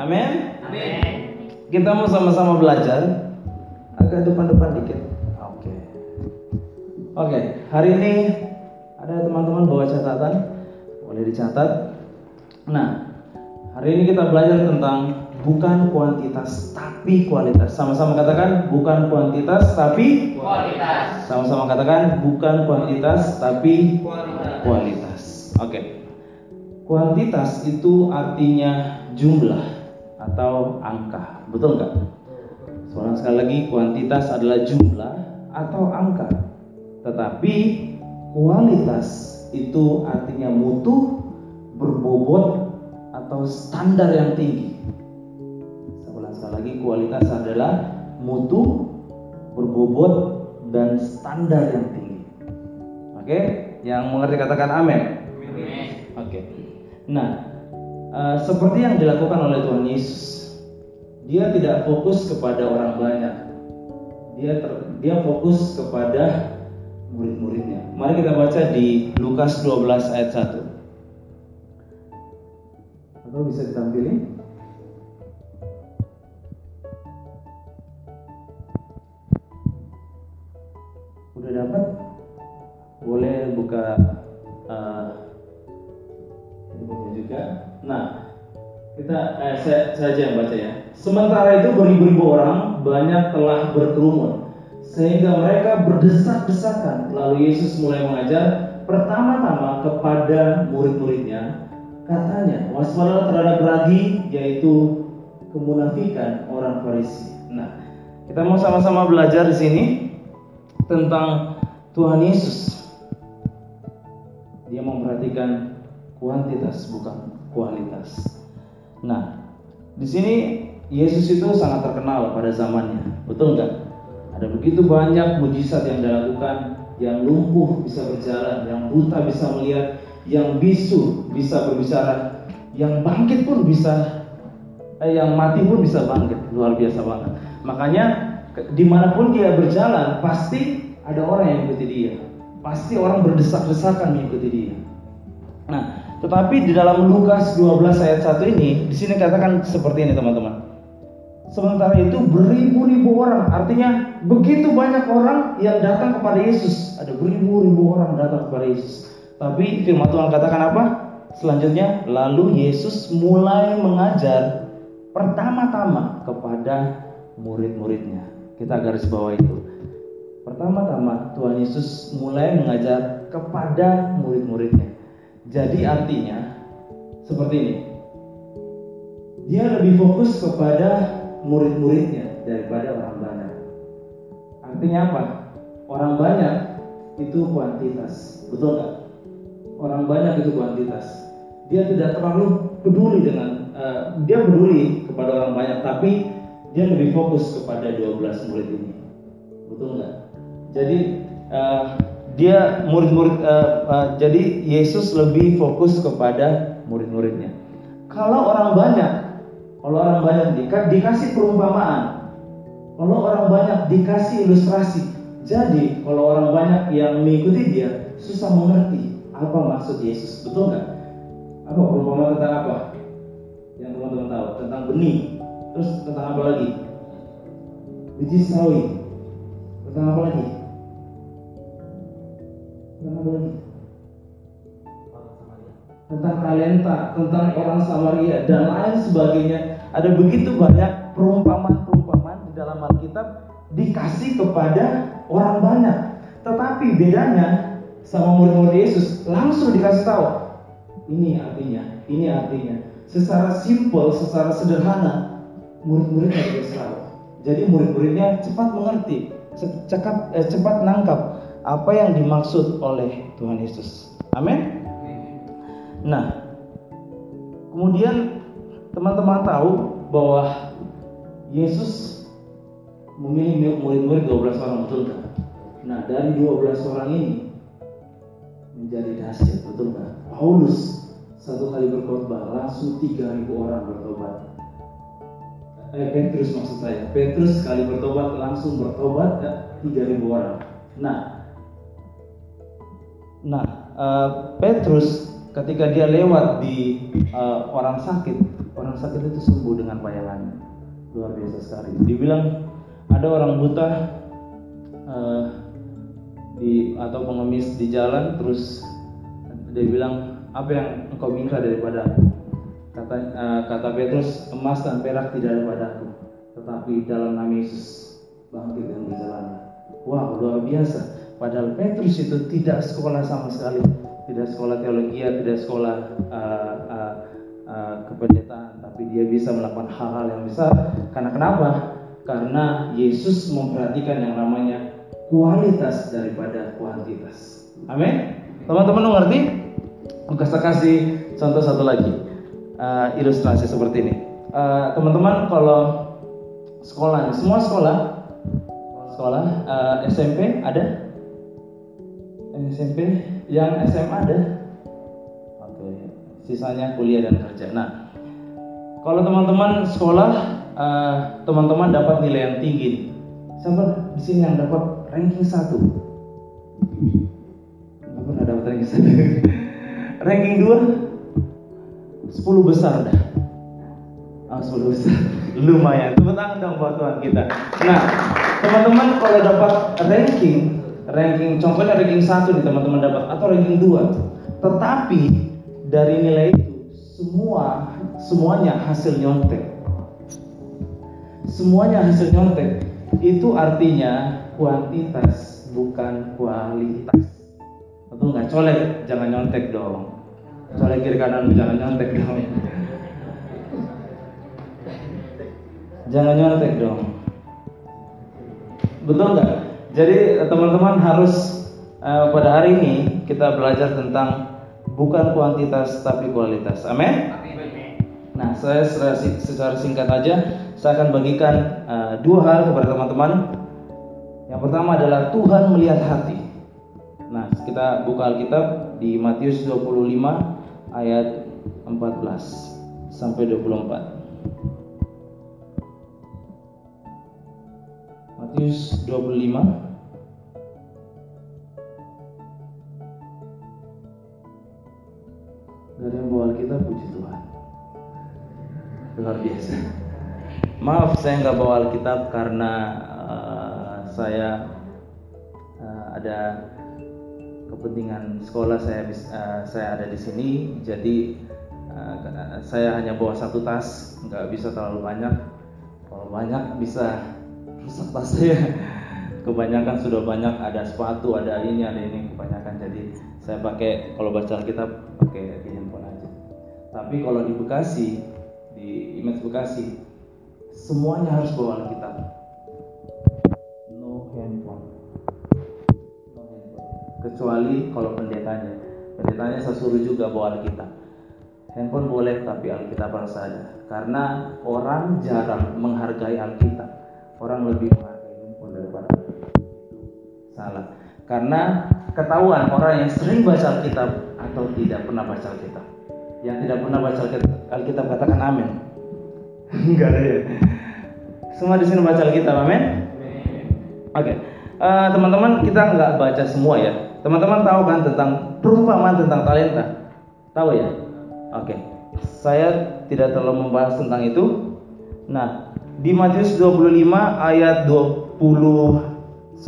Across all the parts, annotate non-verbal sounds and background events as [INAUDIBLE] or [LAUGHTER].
Amin. Amin. Kita mau sama-sama belajar agak depan-depan dikit. Oke. Oke, hari ini ada teman-teman bawa catatan, boleh dicatat. Nah, hari ini kita belajar tentang bukan kuantitas tapi kualitas. Sama-sama katakan bukan kuantitas tapi Kualitas. sama-sama katakan bukan kuantitas tapi Kualitas. kualitas. Oke. Kuantitas itu artinya jumlah atau angka. Betul nggak? Soalnya sekali lagi kuantitas adalah jumlah atau angka. Tetapi kualitas itu artinya mutu, berbobot atau standar yang tinggi. Saya ulang sekali lagi kualitas adalah mutu, berbobot dan standar yang tinggi. Oke, yang mengerti katakan amin. Amin. Oke. Nah, eh, seperti yang dilakukan oleh Tuhan Yesus, dia tidak fokus kepada orang banyak. Dia ter- dia fokus kepada murid-muridnya. Mari kita baca di Lukas 12 ayat 1. Atau bisa ditampilin? Udah dapat? Boleh buka eh, handphone juga. Nah, kita eh, saya, saya aja yang baca ya. Sementara itu beribu-ribu orang banyak telah berkerumun sehingga mereka berdesak-desakan. Lalu Yesus mulai mengajar pertama-tama kepada murid-muridnya. Katanya, waspadalah terhadap ragi yaitu kemunafikan orang Farisi. Nah, kita mau sama-sama belajar di sini tentang Tuhan Yesus. Dia memperhatikan kuantitas bukan kualitas. Nah, di sini Yesus itu sangat terkenal pada zamannya, betul nggak? Ada begitu banyak mujizat yang dilakukan, yang lumpuh bisa berjalan, yang buta bisa melihat, yang bisu bisa berbicara, yang bangkit pun bisa, eh, yang mati pun bisa bangkit, luar biasa banget. Makanya di mana pun dia berjalan, pasti ada orang yang mengikuti dia, pasti orang berdesak-desakan mengikuti dia. Nah, tetapi di dalam Lukas 12 ayat 1 ini, di sini katakan seperti ini teman-teman. Sementara itu beribu-ribu orang, artinya begitu banyak orang yang datang kepada Yesus. Ada beribu-ribu orang datang kepada Yesus. Tapi firman Tuhan katakan apa? Selanjutnya, lalu Yesus mulai mengajar pertama-tama kepada murid-muridnya. Kita garis bawah itu. Pertama-tama Tuhan Yesus mulai mengajar kepada murid-muridnya. Jadi artinya seperti ini. Dia lebih fokus kepada murid-muridnya daripada orang banyak. Artinya apa? Orang banyak itu kuantitas, betul nggak? Orang banyak itu kuantitas. Dia tidak terlalu peduli dengan, eh, dia peduli kepada orang banyak, tapi dia lebih fokus kepada 12 murid ini, betul nggak? Jadi eh, dia murid-murid, eh, eh, jadi Yesus lebih fokus kepada murid-muridnya. Kalau orang banyak, kalau orang banyak dika- dikasih perumpamaan, kalau orang banyak dikasih ilustrasi, jadi kalau orang banyak yang mengikuti dia susah mengerti apa maksud Yesus, betul nggak? Apa perumpamaan tentang apa? Yang teman-teman tahu tentang benih, terus tentang apa lagi? Biji sawi, tentang apa lagi? Tentang talenta, tentang orang Samaria dan lain sebagainya. Ada begitu banyak perumpamaan-perumpamaan di dalam Alkitab dikasih kepada orang banyak. Tetapi bedanya sama murid-murid Yesus langsung dikasih tahu. Ini artinya, ini artinya. Secara simpel, secara sederhana, murid-muridnya dikasih tahu. Jadi murid-muridnya cepat mengerti, eh, cepat nangkap apa yang dimaksud oleh Tuhan Yesus. Amin. Nah, kemudian teman-teman tahu bahwa Yesus memilih murid-murid 12 orang betul kan? Nah, dari 12 orang ini menjadi dahsyat betul kan? Paulus satu kali berkhotbah langsung 3000 orang bertobat. Eh, Petrus maksud saya. Petrus sekali bertobat langsung bertobat ya, 3000 orang. Nah, nah eh, Petrus ketika dia lewat di uh, orang sakit, orang sakit itu sembuh dengan bayangannya. Luar biasa sekali. Dibilang ada orang buta uh, di atau pengemis di jalan terus dia bilang apa yang engkau minta daripada kata uh, kata Petrus emas dan perak tidak ada padaku tetapi dalam nama Yesus bangkit dan berjalan. Wow luar biasa. Padahal Petrus itu tidak sekolah sama sekali tidak sekolah teologi, tidak sekolah uh, uh, uh, kependetaan, tapi dia bisa melakukan hal-hal yang besar. Karena kenapa? Karena Yesus memperhatikan yang namanya kualitas daripada kuantitas. Amin. Teman-teman ngerti? Saya kasih contoh satu lagi uh, ilustrasi seperti ini. Teman-teman uh, kalau sekolah, semua sekolah, sekolah uh, SMP ada SMP yang SMA ada. Oke sisanya kuliah dan kerja. Nah kalau teman-teman sekolah eh, teman-teman uh, dapat nilai yang tinggi siapa di sini yang dapat ranking satu? Nggak pernah dapat ranking satu. [LAUGHS] Ranking dua sepuluh besar dah. Ah, sepuluh besar. [LAUGHS] Lumayan. Tepuk tangan dong buat Tuhan kita. Nah teman-teman kalau dapat ranking ranking contohnya ranking satu di teman-teman dapat atau ranking dua. Tetapi dari nilai itu semua semuanya hasil nyontek. Semuanya hasil nyontek. Itu artinya kuantitas bukan kualitas. Atau nggak? Colek jangan nyontek dong. Colek kiri kanan jangan nyontek dong. Jangan nyontek dong. Betul nggak jadi teman-teman harus uh, pada hari ini kita belajar tentang bukan kuantitas tapi kualitas. Amin. Nah, saya secara singkat aja saya akan bagikan uh, dua hal kepada teman-teman. Yang pertama adalah Tuhan melihat hati. Nah, kita buka Alkitab di Matius 25 ayat 14 sampai 24. Matius 25 Gak ada yang bawa Alkitab puji Tuhan. Luar biasa. Maaf saya nggak bawa Alkitab karena uh, saya uh, ada kepentingan sekolah saya uh, saya ada di sini. Jadi uh, saya hanya bawa satu tas nggak bisa terlalu banyak. Kalau banyak bisa tas saya [LAUGHS] kebanyakan sudah banyak ada sepatu ada ini ada ini kebanyakan. Jadi saya pakai kalau baca Alkitab pakai di handphone aja. Tapi kalau di Bekasi di image Bekasi semuanya harus bawa Alkitab. No handphone. No handphone. Kecuali kalau pendetanya. Pendetanya saya suruh juga bawa Alkitab. Handphone boleh tapi Alkitab harus ada. Karena orang jarang menghargai Alkitab orang lebih menghargai handphone daripada itu. Salah. Karena ketahuan orang yang sering baca Alkitab atau tidak pernah baca Alkitab. Yang tidak pernah baca Alkitab katakan amin. [LAUGHS] Enggak ada ya. Semua di sini baca Alkitab amin? Oke. Okay. uh, eh, teman-teman kita nggak baca semua ya. Teman-teman tahu kan tentang perumpamaan tentang talenta? Tahu ya? Oke. Okay. saya tidak terlalu membahas tentang itu. Nah di Matius 25 ayat 21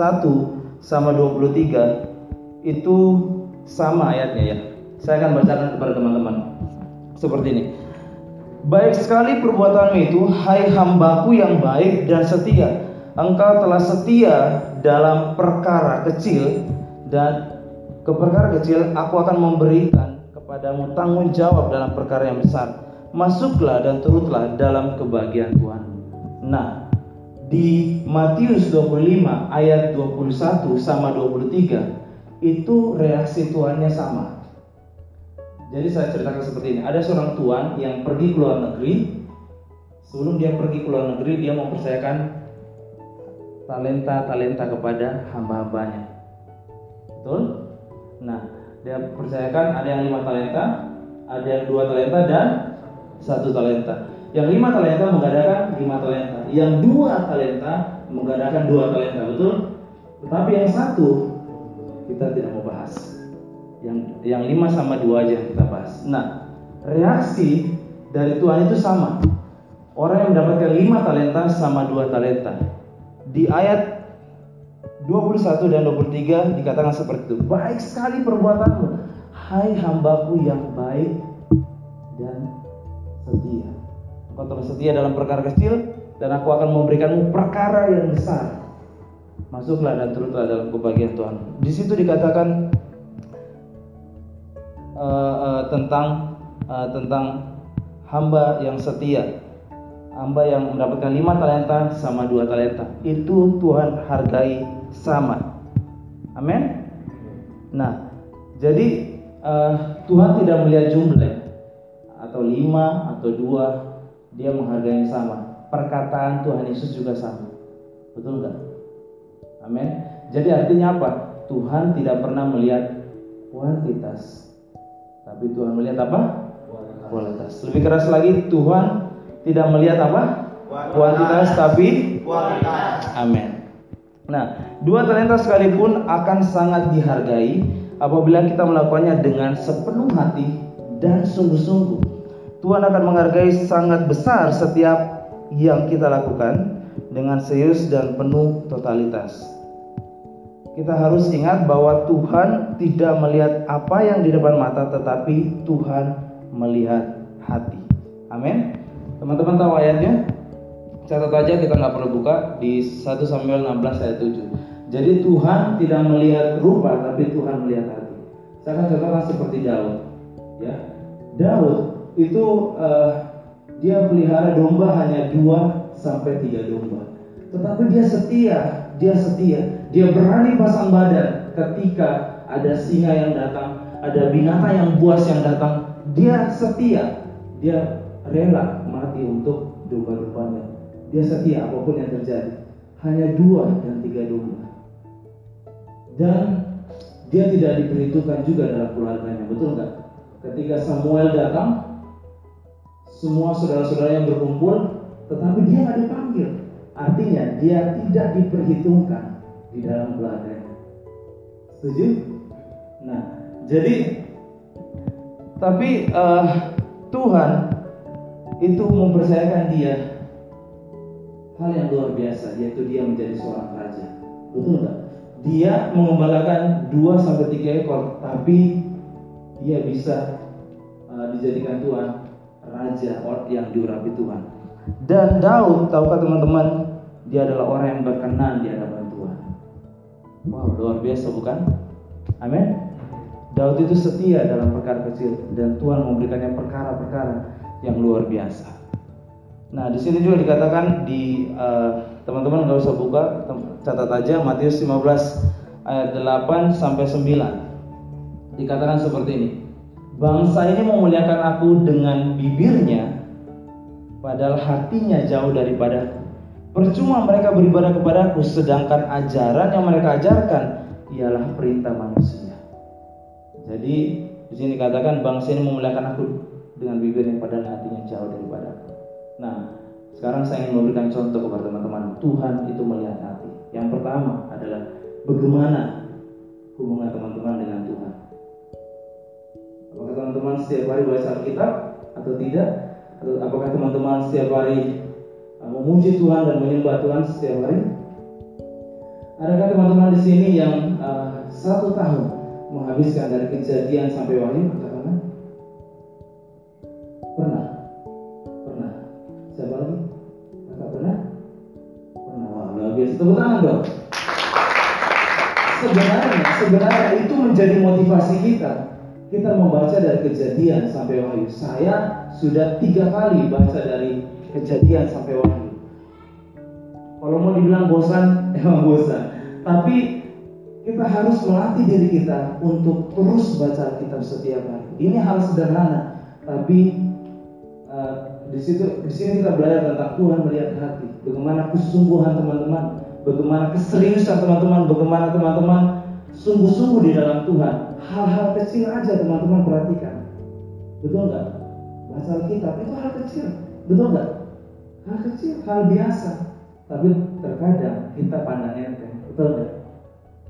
sama 23 itu sama ayatnya ya. Saya akan bacakan kepada teman-teman. Seperti ini. Baik sekali perbuatanmu itu, hai hambaku yang baik dan setia. Engkau telah setia dalam perkara kecil dan ke perkara kecil aku akan memberikan kepadamu tanggung jawab dalam perkara yang besar. Masuklah dan turutlah dalam kebahagiaan Tuhan. Nah, di Matius 25 ayat 21 sama 23 itu reaksi tuannya sama. Jadi saya ceritakan seperti ini. Ada seorang tuan yang pergi ke luar negeri. Sebelum dia pergi ke luar negeri, dia mempercayakan talenta-talenta kepada hamba-hambanya. Betul? Nah, dia percayakan ada yang lima talenta, ada yang dua talenta dan satu talenta. Yang lima talenta mengadakan lima talenta. Yang dua talenta mengadakan dua talenta, betul? Tetapi yang satu kita tidak mau bahas. Yang yang lima sama dua aja yang kita bahas. Nah, reaksi dari Tuhan itu sama. Orang yang mendapatkan lima talenta sama dua talenta. Di ayat 21 dan 23 dikatakan seperti itu. Baik sekali perbuatanmu, hai hambaku yang baik dan setia. Engkau telah setia dalam perkara kecil dan aku akan memberikanmu perkara yang besar. Masuklah dan turutlah dalam kebahagiaan Tuhan. Di situ dikatakan uh, uh, tentang uh, tentang hamba yang setia, hamba yang mendapatkan lima talenta sama dua talenta. Itu Tuhan hargai sama. Amin. Nah, jadi uh, Tuhan tidak melihat jumlah atau lima atau dua, dia menghargai sama. Perkataan Tuhan Yesus juga sama. Betul nggak? Amin. Jadi artinya apa? Tuhan tidak pernah melihat kuantitas, tapi Tuhan melihat apa? Kualitas. Lebih keras lagi, Tuhan tidak melihat apa? Kuantitas, tapi kualitas. Amin. Nah, dua talenta sekalipun akan sangat dihargai apabila kita melakukannya dengan sepenuh hati dan sungguh-sungguh. Tuhan akan menghargai sangat besar setiap yang kita lakukan dengan serius dan penuh totalitas. Kita harus ingat bahwa Tuhan tidak melihat apa yang di depan mata, tetapi Tuhan melihat hati. Amin. Teman-teman tahu ayatnya? Catat aja kita nggak perlu buka di 1 Samuel 16 ayat 7. Jadi Tuhan tidak melihat rupa, tapi Tuhan melihat hati. Saya akan contohkan seperti Daud. Ya, Daud itu uh, dia pelihara domba hanya dua sampai tiga domba. Tetapi dia setia, dia setia, dia berani pasang badan ketika ada singa yang datang, ada binatang yang buas yang datang, dia setia, dia rela mati untuk domba-dombanya. Dia setia apa pun yang terjadi. Hanya dua dan tiga domba. Dan dia tidak diperhitungkan juga dalam keluarganya, betul nggak? Ketika Samuel datang, semua saudara-saudara yang berkumpul, tetapi dia nggak dipanggil. Artinya dia tidak diperhitungkan di dalam keluarganya. Setuju? Nah, jadi tapi uh, Tuhan itu mempercayakan dia hal yang luar biasa, yaitu dia menjadi seorang raja. Betul nggak? Dia mengembalakan 2 sampai 3 ekor, tapi dia bisa uh, dijadikan Tuhan raja yang diurapi Tuhan. Dan Daud, tahukah teman-teman, dia adalah orang yang berkenan di hadapan Tuhan. Wow, luar biasa bukan? Amin. Daud itu setia dalam perkara kecil dan Tuhan memberikannya perkara-perkara yang luar biasa. Nah, di sini juga dikatakan di uh, teman-teman nggak usah buka, catat aja Matius 15 ayat 8 sampai 9. Dikatakan seperti ini. Bangsa ini memuliakan aku dengan bibirnya, padahal hatinya jauh daripada Percuma mereka beribadah kepadaku, sedangkan ajaran yang mereka ajarkan ialah perintah manusia. Jadi di sini dikatakan bangsa ini memuliakan aku dengan bibirnya, padahal hatinya jauh daripada aku. Nah, sekarang saya ingin memberikan contoh kepada teman-teman. Tuhan itu melihat hati. Yang pertama adalah bagaimana hubungan teman-teman dengan Tuhan. Apakah teman-teman setiap hari baca Alkitab atau tidak? Atau apakah teman-teman setiap hari uh, memuji Tuhan dan menyembah Tuhan setiap hari? Adakah teman-teman di sini yang uh, satu tahun menghabiskan dari kejadian sampai wahyu? Katakan. Pernah? Pernah. Siapa lagi? Kakak pernah? Pernah. Wah, biasa. Tepuk tangan dong. Sebenarnya, sebenarnya itu menjadi motivasi kita kita membaca dari kejadian sampai wahyu. Saya sudah tiga kali baca dari kejadian sampai wahyu. Kalau mau dibilang bosan, [LAUGHS] emang bosan. Tapi kita harus melatih diri kita untuk terus baca kitab setiap hari. Ini hal sederhana, tapi uh, di situ di sini kita belajar tentang Tuhan melihat hati. Bagaimana kesungguhan teman-teman, bagaimana keseriusan teman-teman, bagaimana teman-teman sungguh-sungguh di dalam Tuhan hal-hal kecil aja teman-teman perhatikan. Betul nggak? Baca Alkitab itu hal kecil, betul nggak? Hal kecil, hal biasa. Tapi terkadang kita pandang enteng, betul nggak?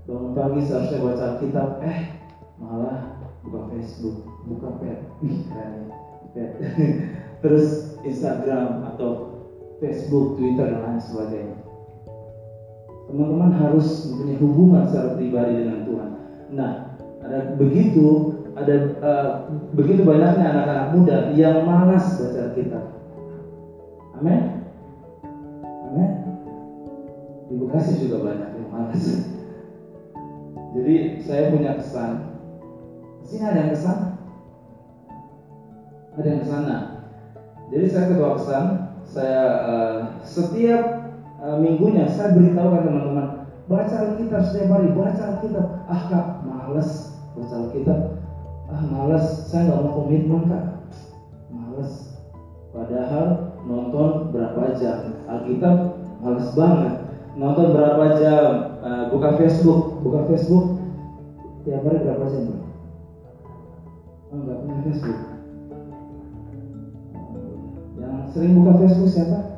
Bangun pagi seharusnya baca Alkitab, eh malah Facebook, buka pet, ya, pet. [LAUGHS] Terus Instagram atau Facebook, Twitter dan lain sebagainya. Teman-teman harus mempunyai hubungan secara pribadi dengan Tuhan. Nah, ada begitu ada uh, begitu banyaknya anak-anak muda yang malas baca Alkitab. Amin. Amin. Di Bekasi juga banyak yang malas. Jadi saya punya kesan. Sini ada yang kesan? Ada yang ke sana. Jadi saya ketua kesan. Saya uh, setiap uh, minggunya saya beritahu ke teman-teman baca Alkitab setiap hari, baca Alkitab. Ah kak, males baca Alkitab. Ah males, saya nggak mau komitmen kak. Males. Padahal nonton berapa jam Alkitab males banget. Nonton berapa jam, uh, buka Facebook, buka Facebook tiap hari berapa jam? Bro? Oh, nggak punya Facebook. Yang sering buka Facebook siapa?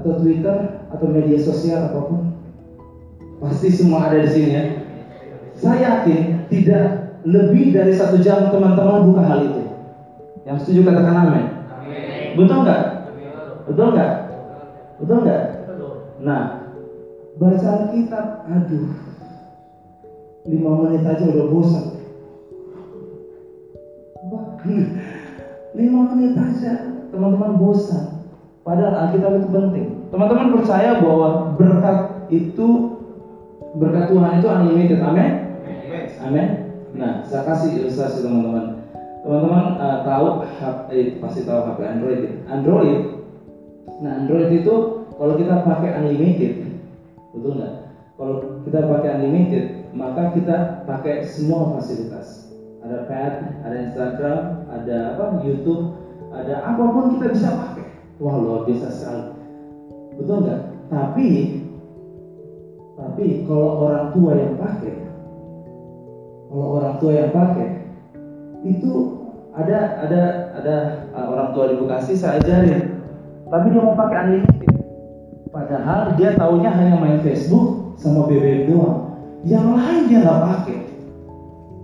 Atau Twitter atau media sosial apa pun? Pasti semua ada di sini ya. Saya yakin tidak lebih dari satu jam teman-teman buka hal itu. Yang setuju katakan amin. Betul nggak? Betul nggak? Betul nggak? Nah, baca Alkitab, aduh, lima menit aja udah bosan. [LAUGHS] lima menit aja teman-teman bosan. Padahal Alkitab itu penting. Teman-teman percaya bahwa berkat itu berkat Tuhan itu unlimited. Amin. Amin. Nah, saya kasih ilustrasi teman-teman. Teman-teman uh, tahu eh, pasti tahu HP Android. Ya? Android. Nah, Android itu kalau kita pakai unlimited, betul nggak? Kalau kita pakai unlimited, maka kita pakai semua fasilitas. Ada pad, ada Instagram, ada apa? YouTube, ada apa pun kita bisa pakai. Wah luar biasa sekali. Betul nggak? Tapi, tapi kalau orang tua yang pakai, kalau orang tua yang pakai, itu ada ada ada uh, orang tua di Bekasi saya ajarin, tapi dia mau pakai unlimited. Padahal dia taunya hanya main Facebook sama BBM doang. Yang lain dia nggak pakai.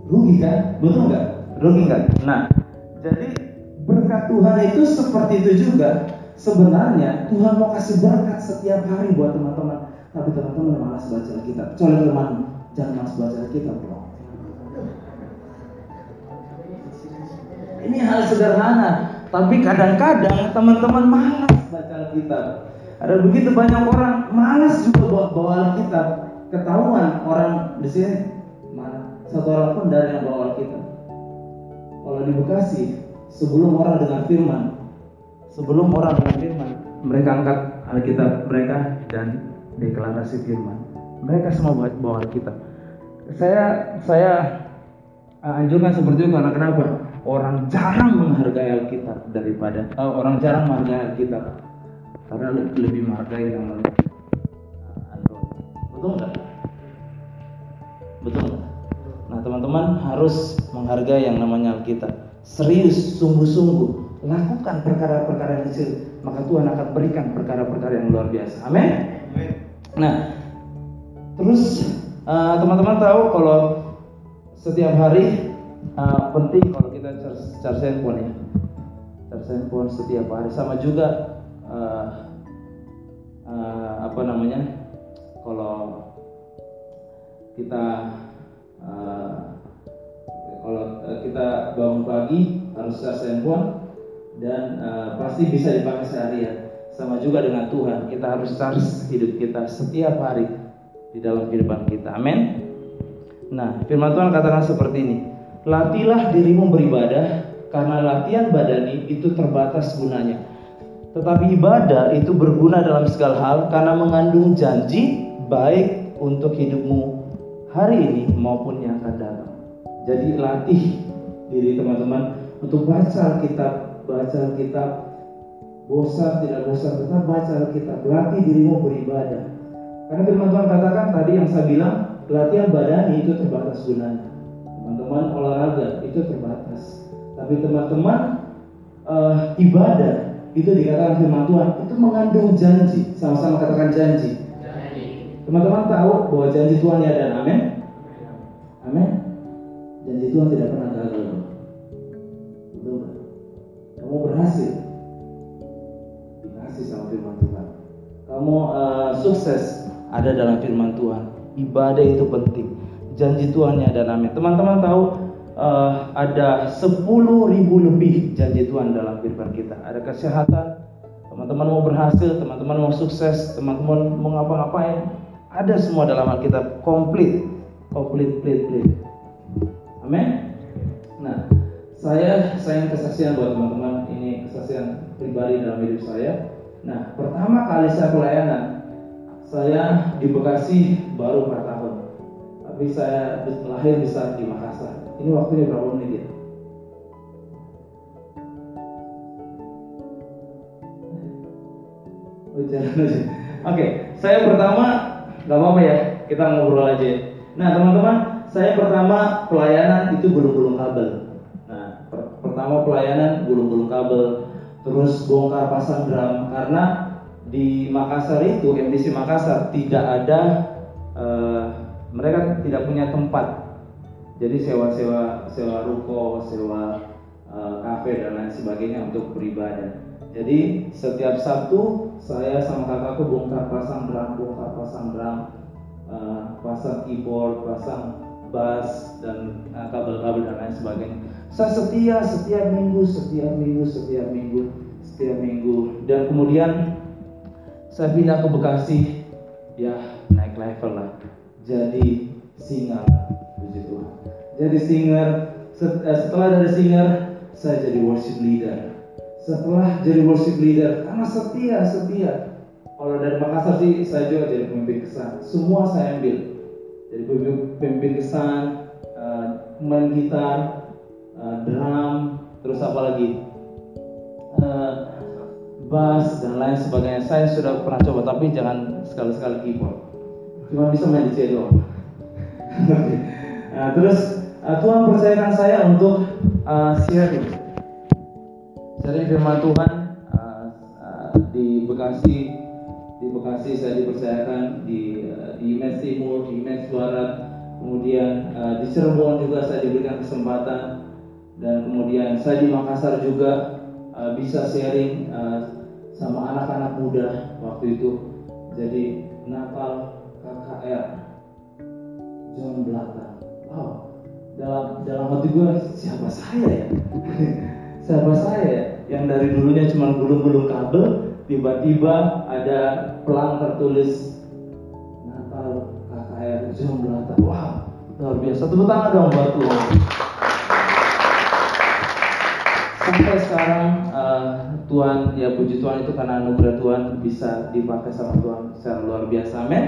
Rugi kan? Betul nggak? Rugi nggak? Nah, jadi berkat Tuhan itu seperti itu juga. Sebenarnya Tuhan mau kasih berkat setiap hari buat teman-teman. Tapi teman-teman malas baca Alkitab. Coba teman, jangan malas baca Alkitab bro. Ini hal sederhana, tapi kadang-kadang teman-teman malas baca Alkitab. Ada begitu banyak orang malas juga bawa, bawa Alkitab. Ketahuan orang di sini mana satu orang pun dari yang bawa Alkitab. Kalau di Bekasi, sebelum orang dengan firman, sebelum orang dengan firman, mereka angkat Alkitab mereka dan deklarasi firman. Mereka semua bawa, bawa Alkitab. Saya saya anjurkan seperti itu karena kenapa? Orang jarang menghargai Alkitab daripada uh, orang jarang menghargai Alkitab karena lebih menghargai yang lain. Android. Betul nggak? Betul nggak? Nah teman-teman harus menghargai yang namanya Alkitab. Serius, sungguh-sungguh lakukan perkara-perkara yang kecil, maka Tuhan akan berikan perkara-perkara yang luar biasa. Amin. Nah, terus teman-teman uh, tahu kalau setiap hari uh, penting kalau kita charge, charge handphone ya, charge handphone setiap hari. Sama juga uh, uh, apa namanya kalau kita uh, kalau kita bangun pagi harus charge handphone dan uh, pasti bisa dipakai seharian. Sama juga dengan Tuhan, kita harus charge hidup kita setiap hari di dalam kehidupan kita. Amin. Nah, firman Tuhan katakan seperti ini. Latihlah dirimu beribadah karena latihan badani itu terbatas gunanya. Tetapi ibadah itu berguna dalam segala hal karena mengandung janji baik untuk hidupmu hari ini maupun yang akan datang. Jadi latih diri teman-teman untuk baca Alkitab, baca Alkitab, bosan tidak bosan tetap baca Alkitab, latih dirimu beribadah. Karena firman Tuhan katakan tadi yang saya bilang latihan badani itu terbatas gunanya. Teman-teman olahraga itu terbatas. Tapi teman-teman uh, ibadah itu dikatakan firman Tuhan itu mengandung janji. Sama-sama katakan janji. Teman-teman tahu bahwa janji Tuhan ya dan amin. Amin. Janji Tuhan tidak pernah gagal. Berhasil, dikasih sama firman Tuhan. Kamu uh, sukses ada dalam firman Tuhan. Ibadah itu penting. Janji Tuhan ada amin. Teman-teman tahu uh, ada 10 ribu lebih janji Tuhan dalam firman kita. Ada kesehatan, teman-teman mau berhasil, teman-teman mau sukses, teman-teman mau ngapa-ngapain, ada semua dalam Alkitab komplit, komplit, komplit, komplit. Amin. Nah, saya saya kesaksian buat teman-teman ini kesaksian pribadi dalam hidup saya. Nah, pertama kali saya pelayanan, saya di Bekasi baru 4 tahun. Tapi saya lahir besar di Makassar. Ini waktunya berapa menit ya? Oh, jalan aja. Oke, saya pertama nggak apa-apa ya, kita ngobrol aja. Nah, teman-teman, saya pertama pelayanan itu gulung-gulung kabel pertama pelayanan gulung-gulung kabel, terus bongkar pasang drum karena di Makassar itu MDC Makassar tidak ada uh, mereka tidak punya tempat. Jadi sewa-sewa sewa ruko, sewa uh, kafe dan lain sebagainya untuk beribadah. Jadi setiap Sabtu saya sama kakakku bongkar pasang drum, bongkar pasang drum, uh, pasang keyboard, pasang bass dan kabel-kabel uh, dan lain sebagainya. Saya setia setiap minggu, setiap minggu, setiap minggu, setiap minggu. Dan kemudian saya pindah ke Bekasi, ya naik level lah. Jadi singer, puji Tuhan. Jadi singer, eh, setelah dari singer, saya jadi worship leader. Setelah jadi worship leader, karena setia, setia. Kalau dari Makassar sih, saya juga jadi pemimpin kesan. Semua saya ambil. Jadi pemimpin kesan, uh, main gitar, uh, drum, terus apa lagi? Uh, bass dan lain sebagainya. Saya sudah pernah coba, tapi jangan sekali-sekali keyboard. Cuma bisa main di C doang. nah, [LAUGHS] terus uh, Tuhan percayakan saya untuk uh, sharing, sharing firman Tuhan uh, uh, di Bekasi. Di Bekasi saya dipercayakan di uh, di Mes di Mes kemudian uh, di Cirebon juga saya diberikan kesempatan dan kemudian saya di Makassar juga uh, bisa sharing uh, sama anak-anak muda waktu itu. Jadi Natal KKR John Belakang wow dalam dalam hati gue siapa saya ya? [LAUGHS] Siapa saya ya? Yang dari dulunya cuma gulung-gulung kabel tiba-tiba ada pelang tertulis Natal KKR John Belakang wow luar biasa. Tepuk tangan dong buat Tuhan sampai sekarang uh, Tuhan ya puji Tuhan itu karena anugerah Tuhan bisa dipakai sama Tuhan secara luar biasa. Amin.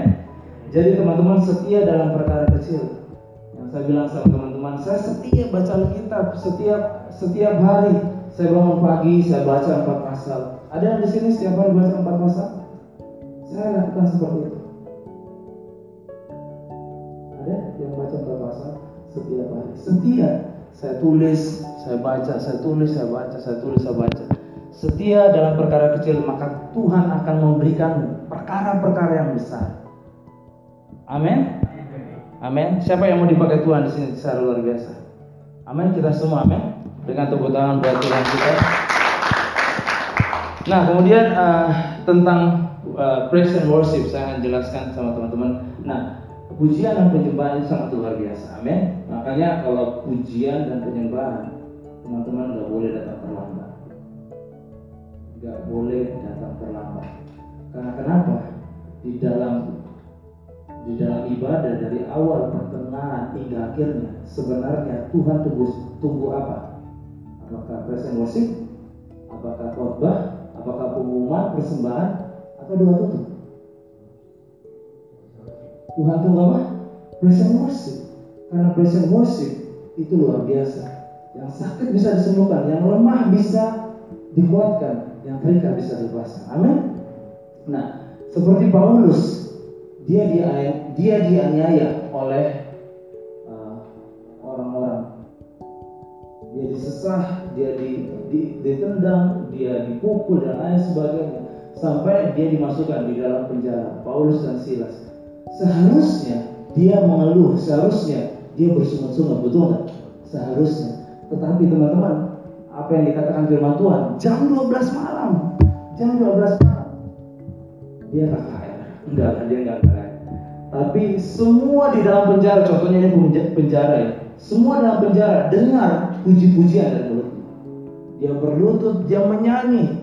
Jadi teman-teman setia dalam perkara kecil. Yang saya bilang sama teman-teman saya setia baca Alkitab setiap setiap hari. Saya bangun pagi saya baca empat pasal. Ada yang di sini setiap hari baca empat pasal? Saya lakukan seperti itu. Ada yang baca empat pasal setiap hari? Setia saya tulis, saya baca, saya tulis, saya baca, saya tulis, saya baca. Setia dalam perkara kecil, maka Tuhan akan memberikan perkara-perkara yang besar. Amin. Amin. Siapa yang mau dipakai Tuhan di sini secara luar biasa? Amin. Kita semua, amin. Dengan tepuk tangan buat Tuhan kita. Nah, kemudian uh, tentang uh, praise and worship saya akan jelaskan sama teman-teman. Nah, pujian dan penyembahan itu sangat luar biasa. Amin. Makanya kalau pujian dan penyembahan, teman-teman nggak boleh datang terlambat. Nggak boleh datang terlambat. Karena kenapa? Di dalam di dalam ibadah dari awal pertengahan hingga akhirnya sebenarnya Tuhan tunggu tunggu apa? Apakah present worship? Apakah khotbah? Apakah pengumuman persembahan atau doa tutup? Tuhan tuh apa? Praise worship. Karena praise and worship itu luar biasa. Yang sakit bisa disembuhkan, yang lemah bisa dikuatkan, yang terikat bisa dibebaskan. Amin. Nah, seperti Paulus, dia dia dia dianiaya oleh uh, orang-orang. dia disesah, dia di, di, ditendang, dia dipukul dan lain sebagainya sampai dia dimasukkan di dalam penjara. Paulus dan Silas Seharusnya dia mengeluh, seharusnya dia bersungut-sungut, betul nggak? Seharusnya. Tetapi teman-teman, apa yang dikatakan firman Tuhan jam 12 malam jam 12 malam dia KKR enggak dia enggak KKR tapi semua di dalam penjara contohnya ini penjara ya. Semua dalam penjara dengar puji-pujian dari mulutnya. Dia berlutut dia menyanyi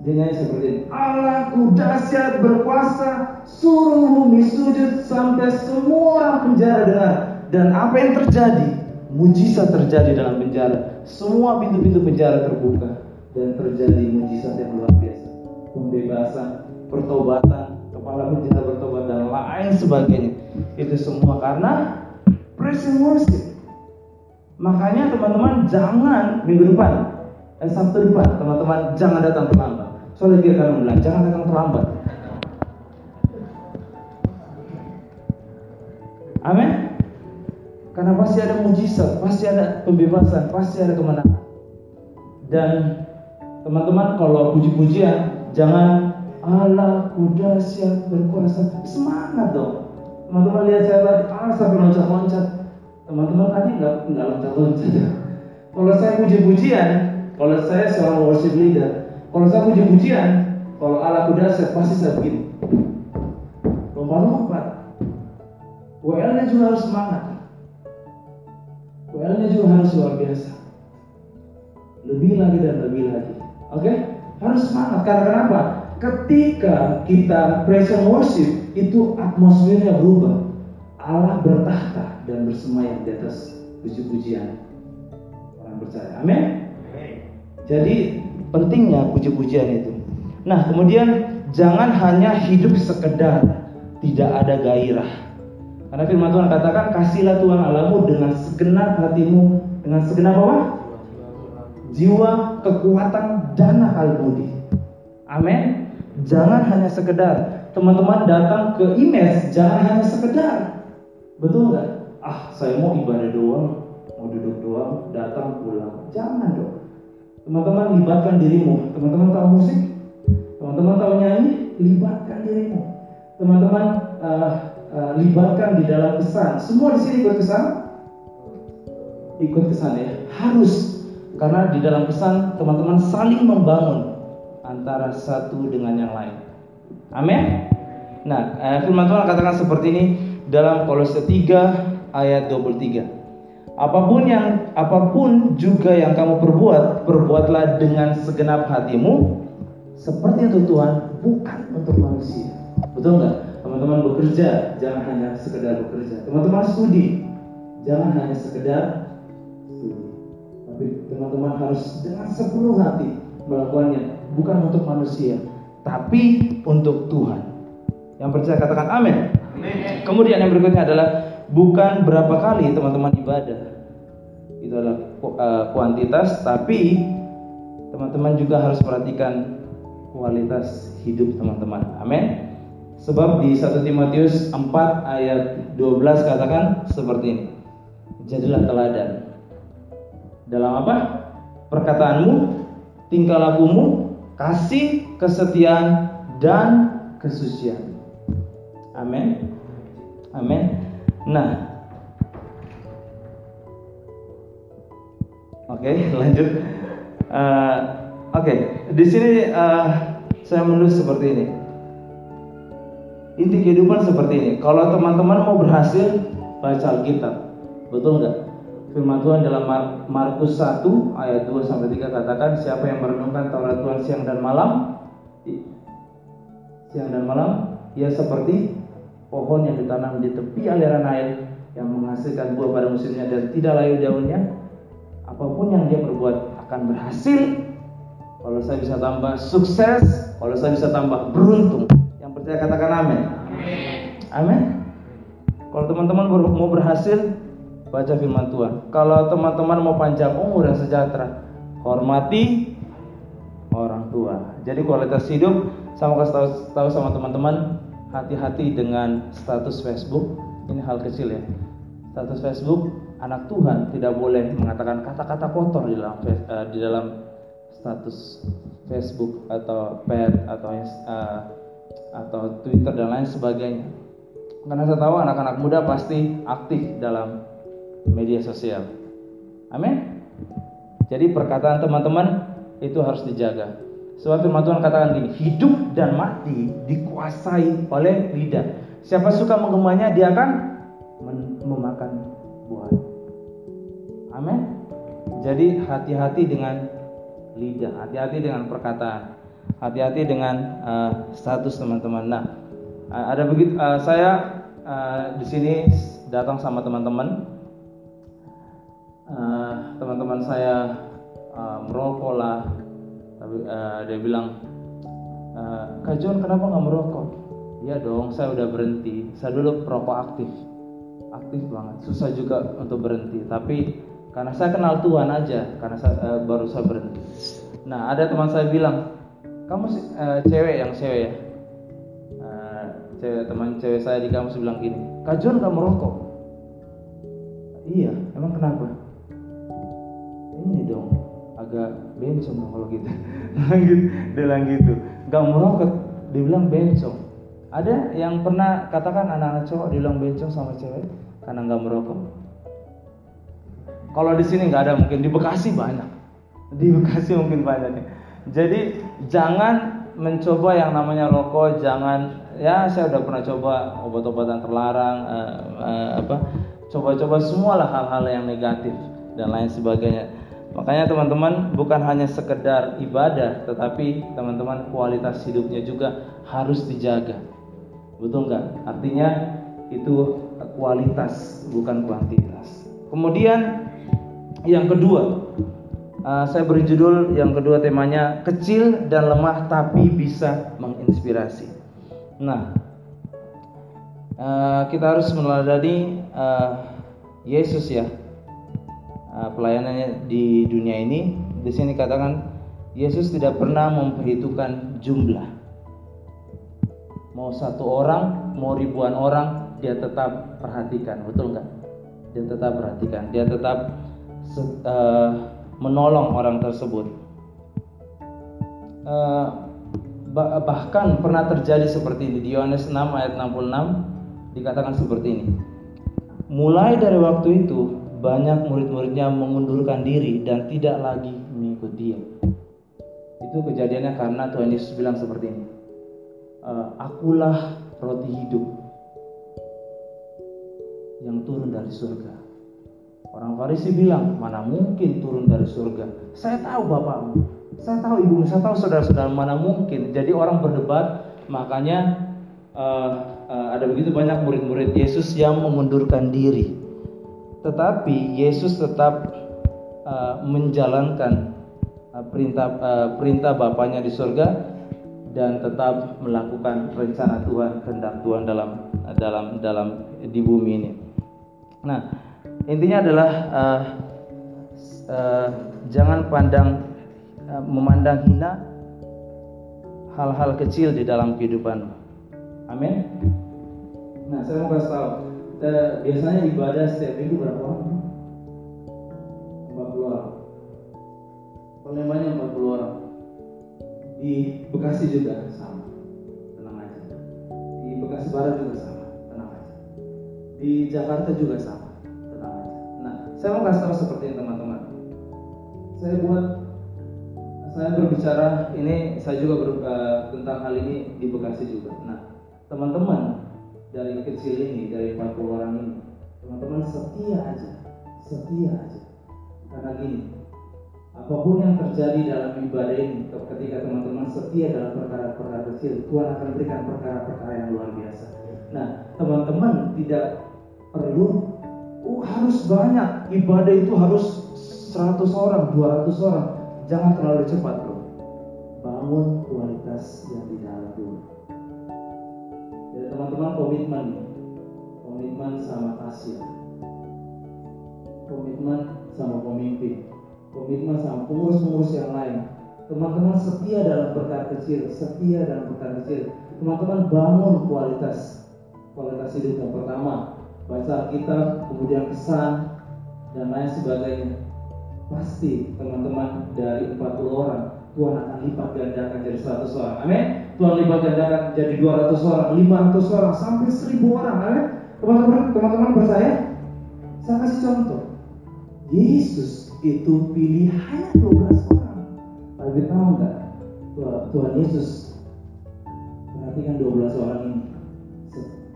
dia nyanyi seperti ini. Allahku dahsyat berkuasa suruh bumi sujud sampai semua orang penjara dengar. Dan apa yang terjadi? Mujizat terjadi dalam penjara. Semua pintu-pintu penjara terbuka. Dan terjadi mujizat yang luar biasa. Pembebasan pertobatan kepala penjara bertobat dan lain sebagainya. Itu semua karena praise worship. Makanya teman-teman jangan minggu depan dan eh, Sabtu depan teman-teman jangan datang terlambat Soalnya dia akan bilang, jangan datang terlambat. Amin. Karena pasti ada mujizat, pasti ada pembebasan, pasti ada kemenangan. Dan teman-teman kalau puji-pujian jangan Allah kuda siap berkuasa. Semangat dong. Teman-teman lihat saya tadi, ah sampai loncat-loncat. Teman-teman tadi nggak nggak loncat-loncat. [LAUGHS] Kalau saya puji-pujian, kalau saya seorang worship leader, kalau saya puji-pujian, kalau ala kuda saya pasti saya begini. Lompat-lompat. WL-nya juga harus semangat. WL-nya juga harus luar biasa. Lebih lagi dan lebih lagi. Oke? Okay? Harus semangat. Karena kenapa? Ketika kita praise and worship, itu atmosfernya berubah. Allah bertahta dan bersemayam di atas puji-pujian orang percaya. Amin. Jadi pentingnya puji-pujian itu. Nah, kemudian jangan hanya hidup sekedar tidak ada gairah. Karena firman Tuhan katakan kasihlah Tuhan Allahmu dengan segenap hatimu, dengan segenap apa? Jiwa, kekuatan, dan akal budi. Amin. Jangan hanya sekedar teman-teman datang ke IMES, jangan hanya sekedar. Betul nggak? Ah, saya mau ibadah doang, mau duduk doang, datang pulang. Jangan dong. Teman-teman libatkan dirimu. Teman-teman tahu musik? Teman-teman tahu nyanyi? Libatkan dirimu. Teman-teman uh, uh, libatkan di dalam kesan. Semua di sini ikut kesan? Ikut kesan ya. Harus. Karena di dalam pesan teman-teman saling membangun antara satu dengan yang lain. Amin. Nah, eh, firman Tuhan katakan seperti ini dalam Kolose 3 ayat 23. Apa pun yang apa pun juga yang kamu perbuat, perbuatlah dengan segenap hatimu seperti untuk Tuhan, bukan untuk manusia. Betul nggak? Teman-teman bekerja, jangan hanya sekedar bekerja. Teman-teman studi, jangan hanya sekedar studi. Tapi teman-teman harus dengan sepenuh hati melakukannya, bukan untuk manusia, tapi untuk Tuhan. Yang percaya katakan amin. Kemudian yang berikutnya adalah bukan berapa kali teman-teman ibadah, itu adalah uh, kuantitas tapi teman-teman juga harus perhatikan kualitas hidup teman-teman. Amin. Sebab di 1 Timotius 4 ayat 12 katakan seperti ini. Jadilah teladan. Dalam apa? Perkataanmu tingkah lakumu kasih kesetiaan dan kesucian. Amin. Amin nah Oke, okay, [LAUGHS] lanjut. Uh, Oke, okay. di sini uh, saya menulis seperti ini. Inti kehidupan seperti ini. Kalau teman-teman mau berhasil, baca Alkitab. Betul nggak? Firman Tuhan dalam Markus 1 ayat 2 sampai 3 katakan siapa yang merenungkan Taurat Tuhan siang dan malam siang dan malam ia seperti pohon yang ditanam di tepi aliran air yang menghasilkan buah pada musimnya dan tidak layu daunnya apa pun yang dia perbuat akan berhasil. Kalau saya bisa tambah sukses, kalau saya bisa tambah beruntung. Yang percaya katakan amin. Amin. Kalau teman-teman mau berhasil, baca firman Tuhan. Kalau teman-teman mau panjang umur dan sejahtera, hormati orang tua. Jadi kualitas hidup sama kasih tahu, tahu sama teman-teman, hati-hati dengan status Facebook. Ini hal kecil ya. Status Facebook anak Tuhan tidak boleh mengatakan kata-kata kotor di dalam uh, di dalam status Facebook atau pet atau uh, atau Twitter dan lain sebagainya. Karena saya tahu anak-anak muda pasti aktif dalam media sosial. Amin. Jadi perkataan teman-teman itu harus dijaga. Sebab firman Tuhan katakan gini, hidup dan mati dikuasai oleh lidah. Siapa suka menggemanya dia akan memakan buah. Amin. Jadi hati-hati dengan lidah, hati-hati dengan perkataan, hati-hati dengan uh, status teman-teman. Nah, uh, ada begitu uh, saya uh, di sini datang sama teman-teman. Uh, teman-teman saya uh, merokok lah, tapi uh, dia bilang, uh, Kak John kenapa nggak merokok? Iya dong, saya udah berhenti. Saya dulu perokok aktif, aktif banget. Susah juga untuk berhenti, tapi karena saya kenal Tuhan aja, karena saya, uh, baru saya berhenti. Nah, ada teman saya bilang, kamu uh, cewek yang cewek ya, uh, cewek teman cewek saya di kampus bilang gini, Kak John gak merokok? Iya, emang kenapa? Ini dong, agak bencong kalau gitu. [LAUGHS] dia bilang gitu, gak merokok, dia bilang bencong. Ada yang pernah katakan anak-anak cowok dibilang bencong sama cewek karena nggak merokok? Kalau di sini nggak ada, mungkin di Bekasi banyak. Di Bekasi mungkin banyak. Jadi jangan mencoba yang namanya rokok, jangan ya saya udah pernah coba obat-obatan terlarang, uh, uh, apa, coba-coba semualah hal-hal yang negatif dan lain sebagainya. Makanya teman-teman bukan hanya sekedar ibadah, tetapi teman-teman kualitas hidupnya juga harus dijaga. Betul nggak? Artinya itu kualitas bukan kuantitas. Kemudian yang kedua, uh, saya beri judul yang kedua temanya kecil dan lemah tapi bisa menginspirasi. Nah, uh, kita harus meneladani uh, Yesus ya Uh, pelayanannya di dunia ini. Di sini katakan Yesus tidak pernah memperhitungkan jumlah. Mau satu orang, mau ribuan orang, dia tetap perhatikan, betul nggak? Dia tetap perhatikan, dia tetap uh, menolong orang tersebut. Uh, bahkan pernah terjadi seperti ini di Yohanes 6 ayat 66 dikatakan seperti ini. Mulai dari waktu itu banyak murid-muridnya mengundurkan diri dan tidak lagi mengikut dia. Itu kejadiannya karena Tuhan Yesus bilang seperti ini. E, Akulah roti hidup yang turun dari surga. Orang Farisi bilang, mana mungkin turun dari surga? Saya tahu bapakmu, saya tahu ibumu, saya tahu saudara-saudara, mana mungkin? Jadi orang berdebat, makanya uh, uh, ada begitu banyak murid-murid Yesus yang mengundurkan diri tetapi Yesus tetap uh, menjalankan uh, perintah uh, perintah Bapaknya di surga dan tetap melakukan rencana Tuhan, kehendak Tuhan dalam dalam dalam di bumi ini. Nah, intinya adalah uh, uh, jangan pandang uh, memandang hina hal-hal kecil di dalam kehidupan. Amin. Nah, saya mau kasih tahu kita biasanya ibadah setiap minggu berapa orang? 40 orang. Palembangnya 40 orang. Di Bekasi juga sama. Tenang aja. Di Bekasi Barat juga sama. Tenang aja. Di Jakarta juga sama. Tenang aja. Nah, saya mau kasih tahu seperti ini teman-teman. Saya buat saya berbicara ini saya juga ber, uh, tentang hal ini di Bekasi juga. Nah, teman-teman dari kecil ini, dari 40 orang ini, teman-teman setia aja, setia aja. Karena gini, apa pun yang terjadi dalam ibadah ini, ketika teman-teman setia dalam perkara-perkara kecil, Tuhan akan berikan perkara-perkara yang luar biasa. Nah, teman-teman tidak perlu uh, harus banyak ibadah itu harus 100 orang, 200 orang. Jangan terlalu cepat, bro. Bangun kualitas yang teman-teman komitmen. Komitmen sama kasih komitmen sama pemimpin. Komitmen sama pengurus-pengurus yang lain. Teman-teman setia dalam perkara kecil setia dalam perkara kecil. Teman-teman bangun kualitas kualitas hidup yang pertama. Baca kita kemudian kesan dan lain sebagainya. Pasti teman-teman dari 40 orang Tuhan akan lipat gandakan jadi 100 orang amin Tuhan lipat gandakan jadi 200 orang, 500 orang, sampai 1000 orang. Amin. Teman-teman, teman-teman percaya? Saya kasih contoh. Yesus itu pilih hanya 12 orang. Tapi tahu nggak Tuhan Yesus perhatikan 12 orang ini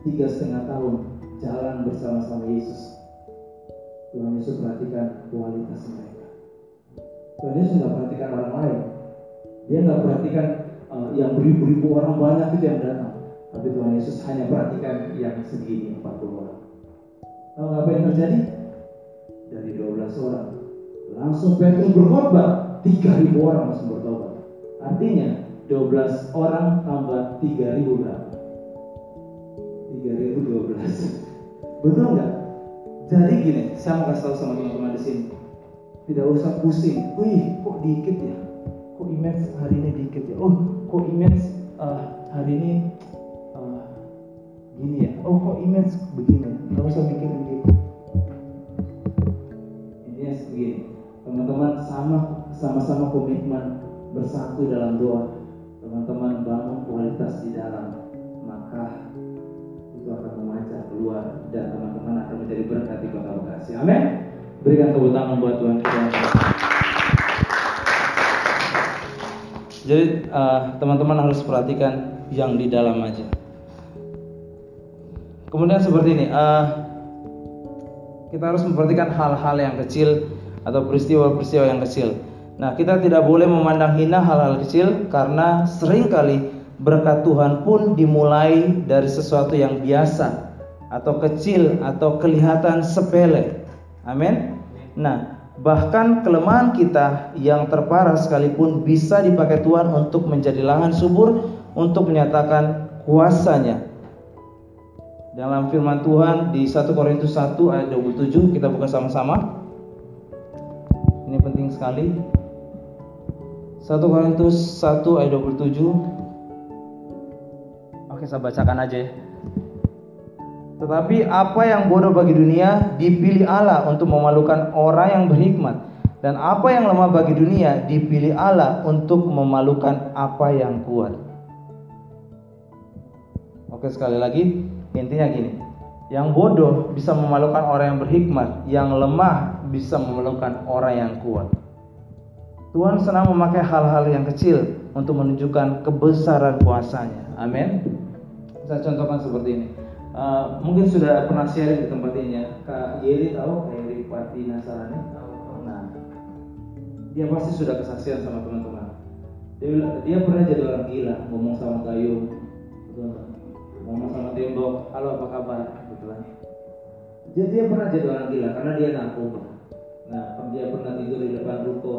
tiga setengah tahun jalan bersama-sama Yesus. Tuhan Yesus perhatikan kualitas mereka. Tuhan Yesus nggak perhatikan orang lain. Dia nggak perhatikan uh, yang beribu-ribu orang banyak itu yang datang. Tapi Tuhan Yesus hanya perhatikan yang segini 40 orang. Tahu apa yang terjadi? Dari 12 orang langsung Petrus berkhotbah 3000 orang langsung bertobat. Artinya 12 orang tambah 3000 berapa? 3012. Betul nggak? Jadi gini, saya mau kasih tahu sama teman-teman di sini. Tidak usah pusing. Wih, kok dikit ya? Kok image hari ini dikit ya? Oh, kok image uh, hari ini uh, gini ya? Oh, kok image begini? Gak usah mikirin gitu. Ini begini. Teman-teman sama sama-sama komitmen bersatu dalam doa. Teman-teman bangun kualitas di dalam maka itu akan memancar keluar dan teman-teman akan menjadi berkat di kota Bekasi. Amin. Berikan tepuk tangan buat Tuhan kita. Jadi uh, teman-teman harus perhatikan yang di dalam aja. Kemudian seperti ini, uh, kita harus memperhatikan hal-hal yang kecil atau peristiwa-peristiwa yang kecil. Nah, kita tidak boleh memandang hina hal-hal kecil karena sering kali berkat Tuhan pun dimulai dari sesuatu yang biasa atau kecil atau kelihatan sepele. Amin. Nah, bahkan kelemahan kita yang terparah sekalipun bisa dipakai Tuhan untuk menjadi lahan subur untuk menyatakan kuasanya. Dalam firman Tuhan di 1 Korintus 1 ayat 27 kita buka sama-sama. Ini penting sekali. 1 Korintus 1 ayat 27 Oke saya bacakan aja ya Tetapi apa yang bodoh bagi dunia dipilih Allah untuk memalukan orang yang berhikmat Dan apa yang lemah bagi dunia dipilih Allah untuk memalukan apa yang kuat Oke sekali lagi intinya gini Yang bodoh bisa memalukan orang yang berhikmat Yang lemah bisa memalukan orang yang kuat Tuhan senang memakai hal-hal yang kecil untuk menunjukkan kebesaran kuasanya. Amin. Saya contohkan seperti ini. Uh, mungkin sudah pernah sharing di tempat ini ya. Kak Yeri tahu Kak Yeri Pati Nasarani? Nah, dia pasti sudah kesaksian sama teman-teman. Dia, dia pernah jadi orang gila, ngomong sama kayu, ngomong sama tembok, halo apa kabar, gitu kan. Dia, dia pernah jadi orang gila karena dia narkoba. Nah, dia pernah tidur di depan ruko,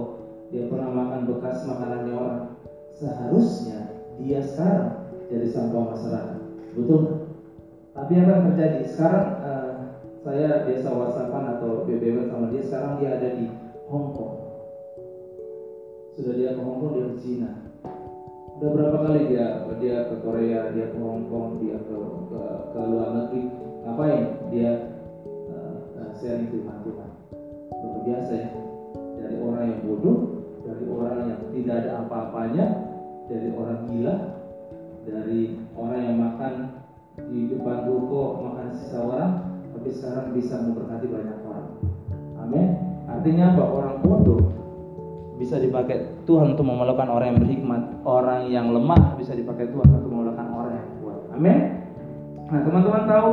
dia pernah makan bekas makanannya orang. Seharusnya dia sekarang jadi sampah masyarakat, betul? Tapi apa yang terjadi? Sekarang uh, saya biasa whatsappan atau BBM sama dia. Sekarang dia ada di Hong Kong. Sudah dia ke Hong Kong, dia ke Cina. Udah berapa kali dia dia ke Korea, dia ke Hong Kong, dia ke ke, ke luar negeri. Ngapain? Dia uh, uh, sharing firman Tuhan. Luar biasa ya. Dari orang yang bodoh dari orang yang tidak ada apa-apanya, dari orang gila, dari orang yang makan di depan ruko makan sisa orang, tapi sekarang bisa memberkati banyak orang. Amin. Artinya apa? Orang bodoh bisa dipakai Tuhan untuk memerlukan orang yang berhikmat, orang yang lemah bisa dipakai Tuhan untuk memerlukan orang yang kuat. Amin. Nah, teman-teman tahu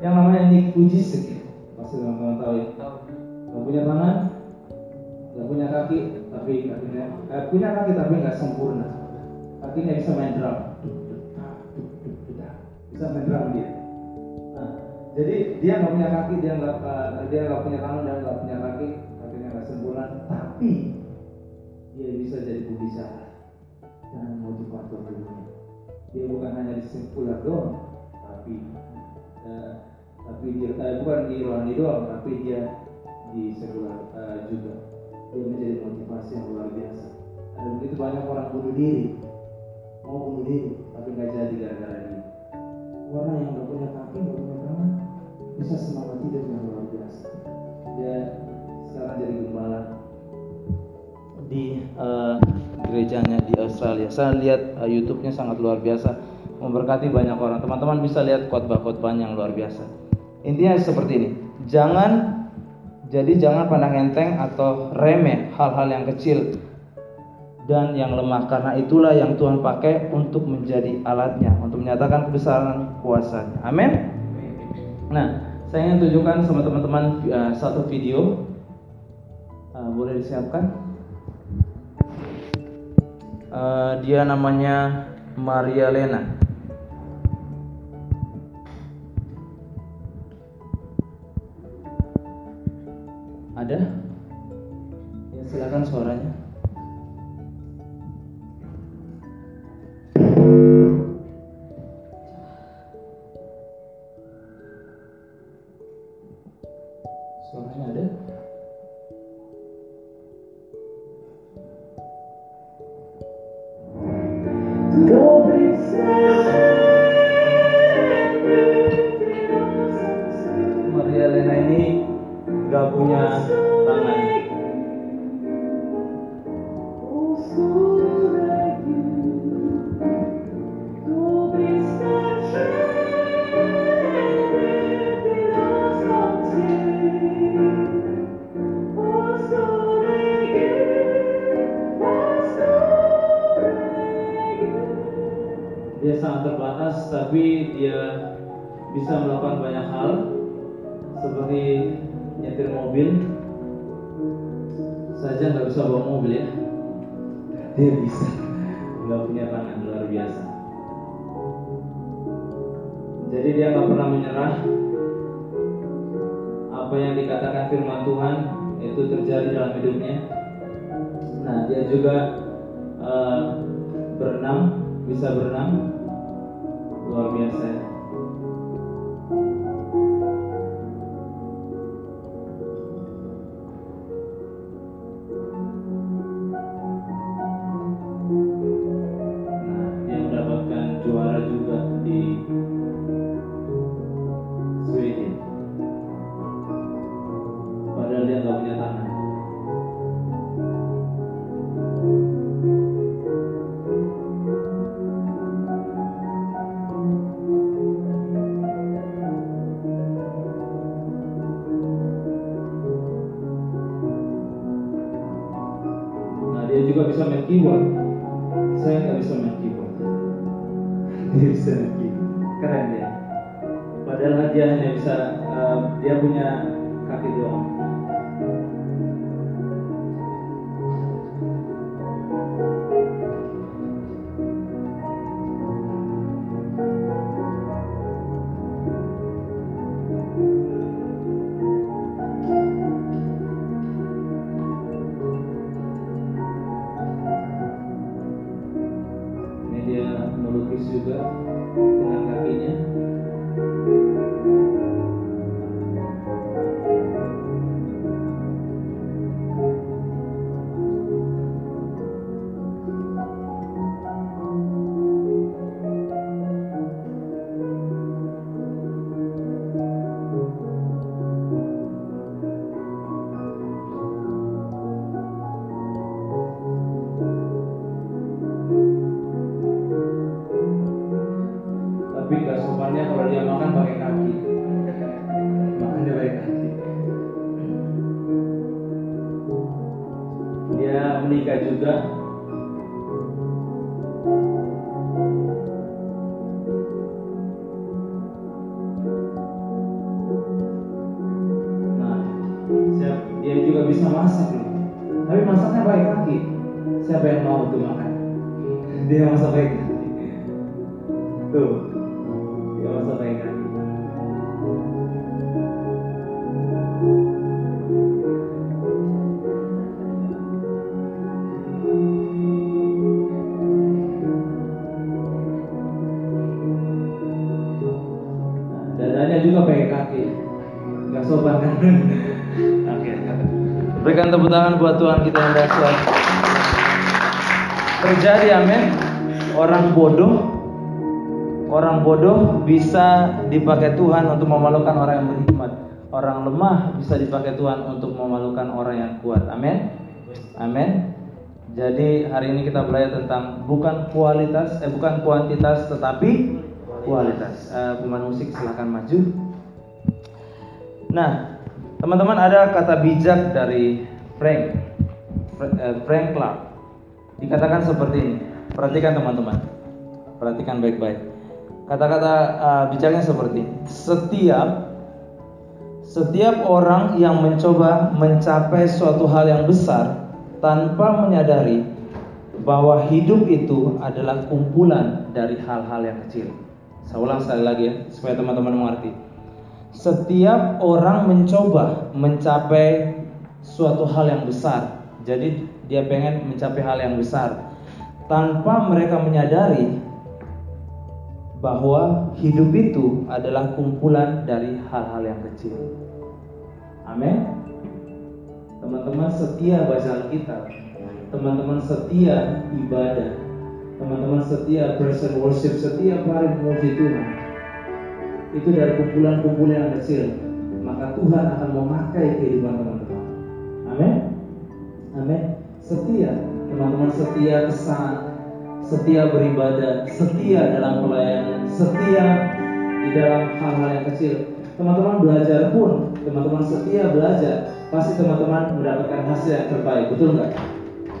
yang namanya ya? Pasti teman-teman tahu ya. Gak punya tangan, gak punya kaki, tapi kakinya eh, punya kaki tapi nggak sempurna kakinya bisa main drum bisa dia. Nah, jadi dia nggak punya kaki dia nggak uh, dia punya tangan dan nggak punya kaki kakinya nggak sempurna. Tapi dia bisa jadi pembicara. Dan motivator dunia dia bukan hanya di sekuler doang tapi uh, tapi dia uh, bukan di rohani doang tapi dia di sekuler uh, juga. Dia menjadi motivasi yang luar biasa. Ada begitu banyak orang bunuh diri, mau bunuh diri, tapi nggak jadi gara-gara dia. Orang yang nggak punya kaki, nggak punya tangan, bisa semangat hidup yang luar biasa. Dia sekarang jadi gembala di uh, gerejanya di Australia. Saya lihat uh, YouTube-nya sangat luar biasa, memberkati banyak orang. Teman-teman bisa lihat khotbah-khotbah yang luar biasa. Intinya seperti ini, jangan Jadi jangan pandang enteng atau remeh hal-hal yang kecil dan yang lemah karena itulah yang Tuhan pakai untuk menjadi alatnya untuk menyatakan kebesaran kuasanya. Amin. Nah, saya ingin tunjukkan sama teman-teman uh, satu video. Uh, boleh disiapkan? Uh, dia namanya Maria Lena. Dia menikah juga. Nah, siap, dia juga bisa masak loh. Tapi masaknya pakai kaki. Siapa yang mau tuh makan? Bodoh Orang bodoh bisa dipakai Tuhan untuk memalukan orang yang berhikmat. Orang lemah bisa dipakai Tuhan untuk memalukan orang yang kuat. Amin. Amin. Jadi hari ini kita belajar tentang bukan kualitas, eh bukan kuantitas, tetapi kualitas. Pemain musik silahkan maju. Nah, Teman-teman ada kata bijak dari Frank eh, Frank Clark. Dikatakan seperti ini. Perhatikan teman-teman. Perhatikan baik-baik. Kata-kata uh, bijaknya seperti. Setiap setiap orang yang mencoba mencapai suatu hal yang besar tanpa menyadari bahwa hidup itu adalah kumpulan dari hal-hal yang kecil. Saya ulang sekali lagi ya, supaya teman-teman mengerti. Setiap orang mencoba mencapai suatu hal yang besar. Jadi dia pengen mencapai hal yang besar tanpa mereka menyadari bahwa hidup itu adalah kumpulan dari hal-hal yang kecil. Amin. Teman-teman setia baca Alkitab, teman-teman setia ibadah, teman-teman setia present worship. Setiap hari memuji Tuhan. Itu dari kumpulan-kumpulan yang kecil. Maka Tuhan akan memakai kehidupan teman-teman. Amin. Amin. Setia. Teman-teman setia kesan setia beribadah setia dalam pelayanan setia di dalam hal-hal yang kecil teman-teman belajar pun teman-teman setia belajar pasti teman-teman mendapatkan hasil yang terbaik betul nggak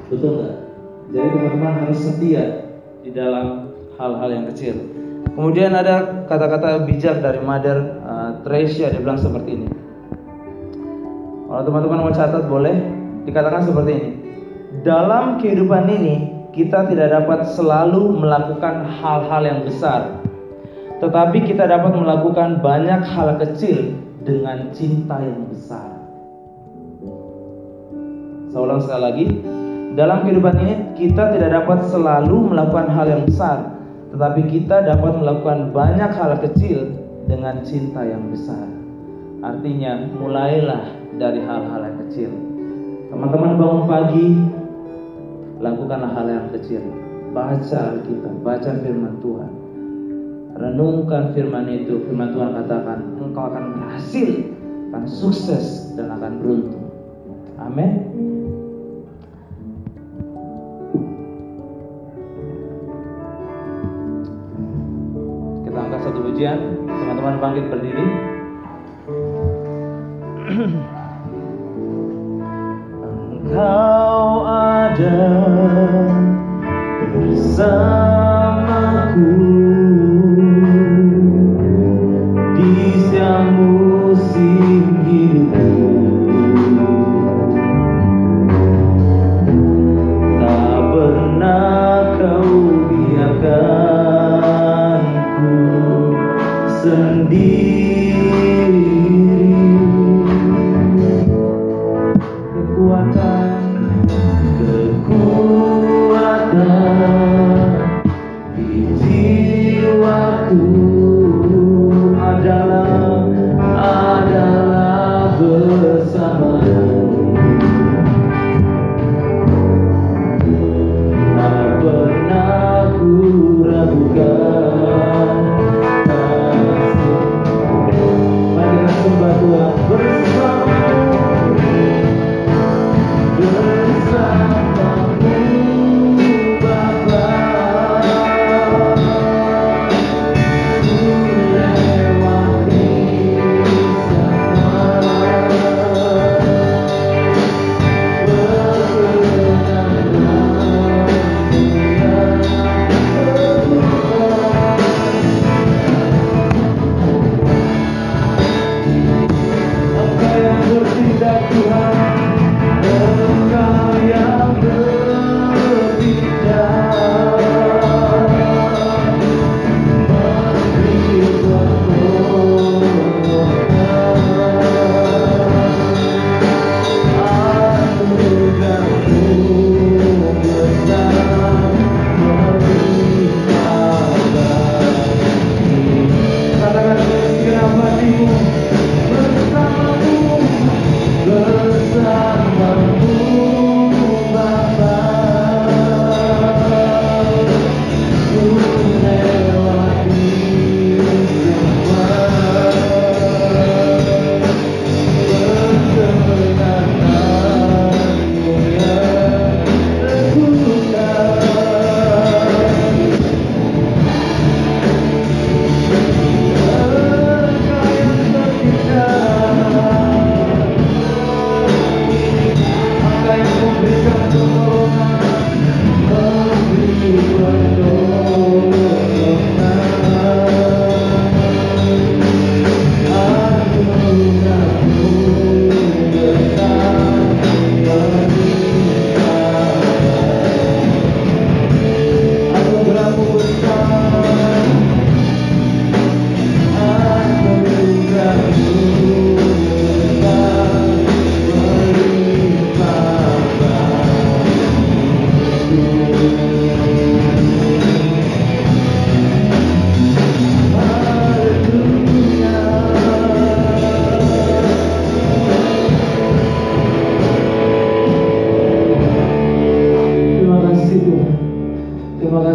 betul nggak jadi teman-teman harus setia di dalam hal-hal yang kecil. Kemudian ada kata-kata bijak dari Mother uh, Tresia dia bilang seperti ini. Kalau teman-teman mau catat boleh dikatakan seperti ini. Dalam kehidupan ini kita tidak dapat selalu melakukan hal-hal yang besar. Tetapi kita dapat melakukan banyak hal kecil dengan cinta yang besar. Saya ulang sekali lagi, dalam kehidupan ini kita tidak dapat selalu melakukan hal yang besar, tetapi kita dapat melakukan banyak hal kecil dengan cinta yang besar. Artinya, mulailah dari hal-hal yang kecil. Teman-teman bangun pagi, lakukanlah hal yang kecil. Baca Alkitab, baca firman Tuhan. Renungkan firman itu, firman Tuhan katakan, engkau akan berhasil, akan sukses, dan akan beruntung. Amin. satu pujian teman-teman bangkit berdiri [CLEARS THROAT]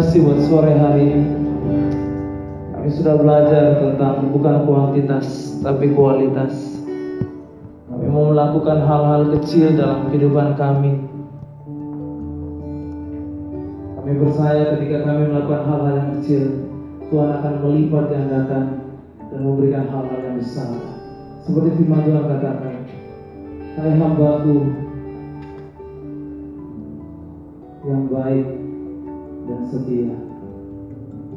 kasih buat sore hari ini. Kami sudah belajar tentang bukan kuantitas, tapi kualitas. Kami mau melakukan hal-hal kecil dalam kehidupan kami. Kami percaya ketika kami melakukan hal-hal yang kecil, Tuhan akan melipat gandakan dan memberikan hal-hal yang besar. Seperti firman Tuhan katakan, Hai hambaku yang baik dan setia.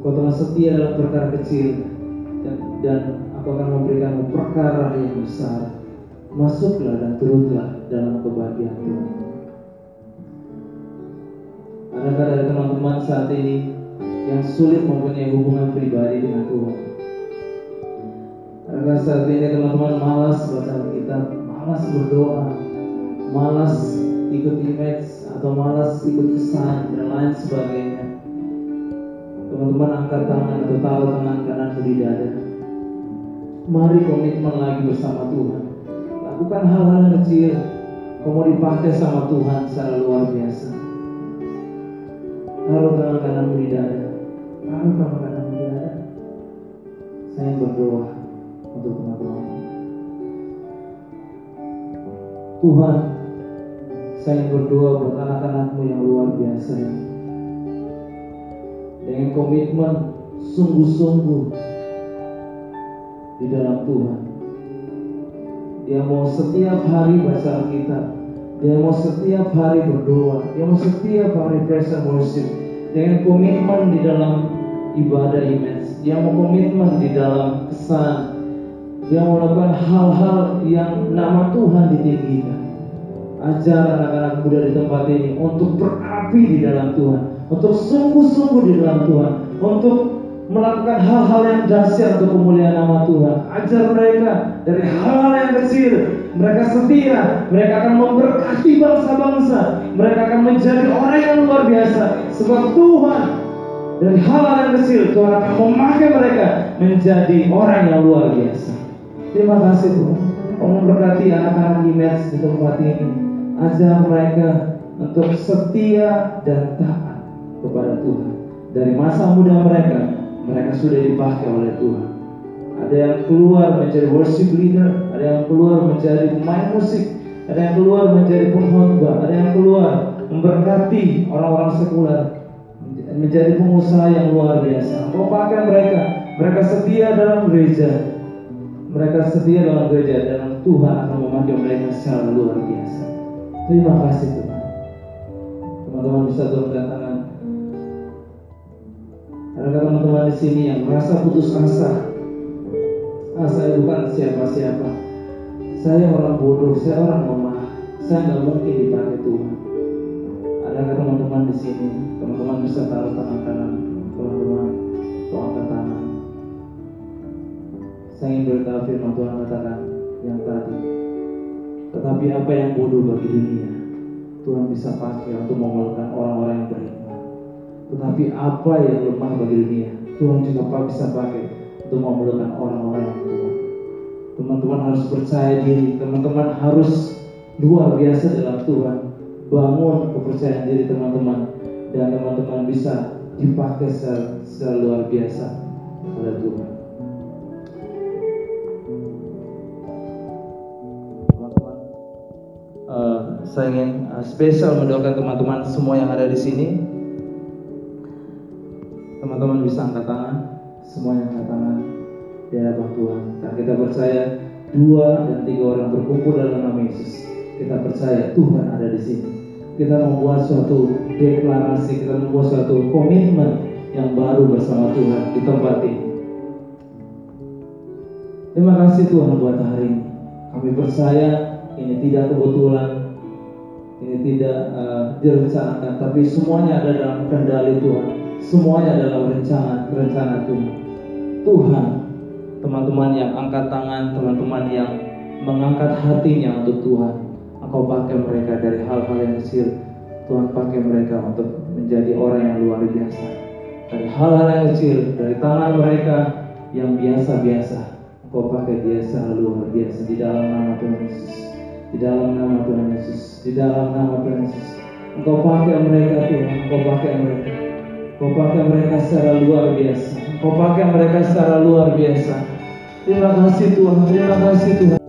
Kau telah setia dalam perkara kecil dan, dan aku akan memberikanmu perkara yang besar. Masuklah dan turutlah dalam kebahagiaan Tuhan. Adakah ada teman-teman saat ini yang sulit mempunyai hubungan pribadi dengan Tuhan? Adakah saat ini teman-teman malas baca Alkitab, malas berdoa, malas ikut image atau malas ikut kesan dan lain sebagainya? Teman-teman angkat tangan atau taruh tangan kanan di dada. Mari komitmen lagi bersama Tuhan. Lakukan hal-hal kecil. Kau mau dipakai sama Tuhan secara luar biasa. Taruh tangan kanan di dada. Taruh tangan kanan di dada. Saya berdoa untuk teman-teman. Tuhan, saya berdoa buat anak-anakmu yang luar biasa ini dengan komitmen sungguh-sungguh di dalam Tuhan. Dia mau setiap hari baca Alkitab. Dia mau setiap hari berdoa. Dia mau setiap hari praise and worship. Dengan komitmen di dalam ibadah imens. Dia mau komitmen di dalam kesan. Dia mau melakukan hal-hal yang nama Tuhan ditinggikan. Ajar anak-anak muda di tempat ini untuk berapi di dalam Tuhan untuk sungguh-sungguh di dalam Tuhan, untuk melakukan hal-hal yang dahsyat untuk kemuliaan nama Tuhan. Ajar mereka dari hal-hal yang kecil, mereka setia, mereka akan memberkati bangsa-bangsa, mereka akan menjadi orang yang luar biasa. Sebab Tuhan dari hal-hal yang kecil, Tuhan akan memakai mereka menjadi orang yang luar biasa. Terima kasih Tuhan. Kau memberkati anak-anak image di tempat ini. Ajar mereka untuk setia dan taat kepada Tuhan. Dari masa muda mereka, mereka sudah dipakai oleh Tuhan. Ada yang keluar menjadi worship leader, ada yang keluar menjadi pemain musik, ada yang keluar menjadi pengkhotbah, ada yang keluar memberkati orang-orang sekuler, menjadi pengusaha yang luar biasa. Kau pakai mereka, mereka setia dalam gereja, mereka setia dalam gereja dan Tuhan akan memakai mereka secara luar biasa. Terima kasih Tuhan. Teman-teman bisa turunkan tangan. Ada teman-teman di sini yang merasa putus asa. Ah, saya bukan siapa-siapa. Saya orang bodoh, saya orang lemah. Saya nggak mungkin dipakai Tuhan. Adakah teman-teman di sini? Teman-teman bisa taruh tangan kanan, teman-teman, atau angkat tangan. Saya ingin beritahu firman Tuhan katakan yang tadi. Tetapi apa yang bodoh bagi dunia, Tuhan bisa pakai untuk memelukkan orang-orang yang beriman. Tetapi apa yang lemah bagi dunia, Tuhan juga bisa pakai untuk memerlukan orang-orang yang kuat. Teman-teman harus percaya diri, teman-teman harus luar biasa dalam Tuhan. Bangun kepercayaan diri teman-teman dan teman-teman bisa dipakai secara, secara luar biasa oleh Tuhan. Uh, saya ingin uh, spesial mendoakan teman-teman semua yang ada di sini Teman-teman bisa angkat tangan, semuanya angkat tangan di hadapan Tuhan. Dan kita percaya dua dan tiga orang berkumpul dalam nama Yesus. Kita percaya Tuhan ada di sini. Kita membuat suatu deklarasi, kita membuat suatu komitmen yang baru bersama Tuhan di tempat ini. Terima kasih Tuhan buat hari ini. Kami percaya ini tidak kebetulan, ini tidak uh, direncanakan, tapi semuanya ada dalam kendali Tuhan. Semuanya adalah rencana rencana Tuhan. Tuhan, teman-teman yang angkat tangan, teman-teman yang mengangkat hatinya untuk Tuhan, Engkau pakai mereka dari hal-hal yang kecil. Tuhan pakai mereka untuk menjadi orang yang luar biasa. Dari hal-hal yang kecil, dari tangan mereka yang biasa-biasa, Engkau pakai secara luar biasa di dalam nama Tuhan Yesus. Di dalam nama Tuhan Yesus. Di dalam nama Tuhan Yesus. Engkau pakai mereka Tuhan, Engkau pakai mereka. Kau pakai mereka secara luar biasa. Kau pakai mereka secara luar biasa. Terima kasih Tuhan, terima kasih Tuhan.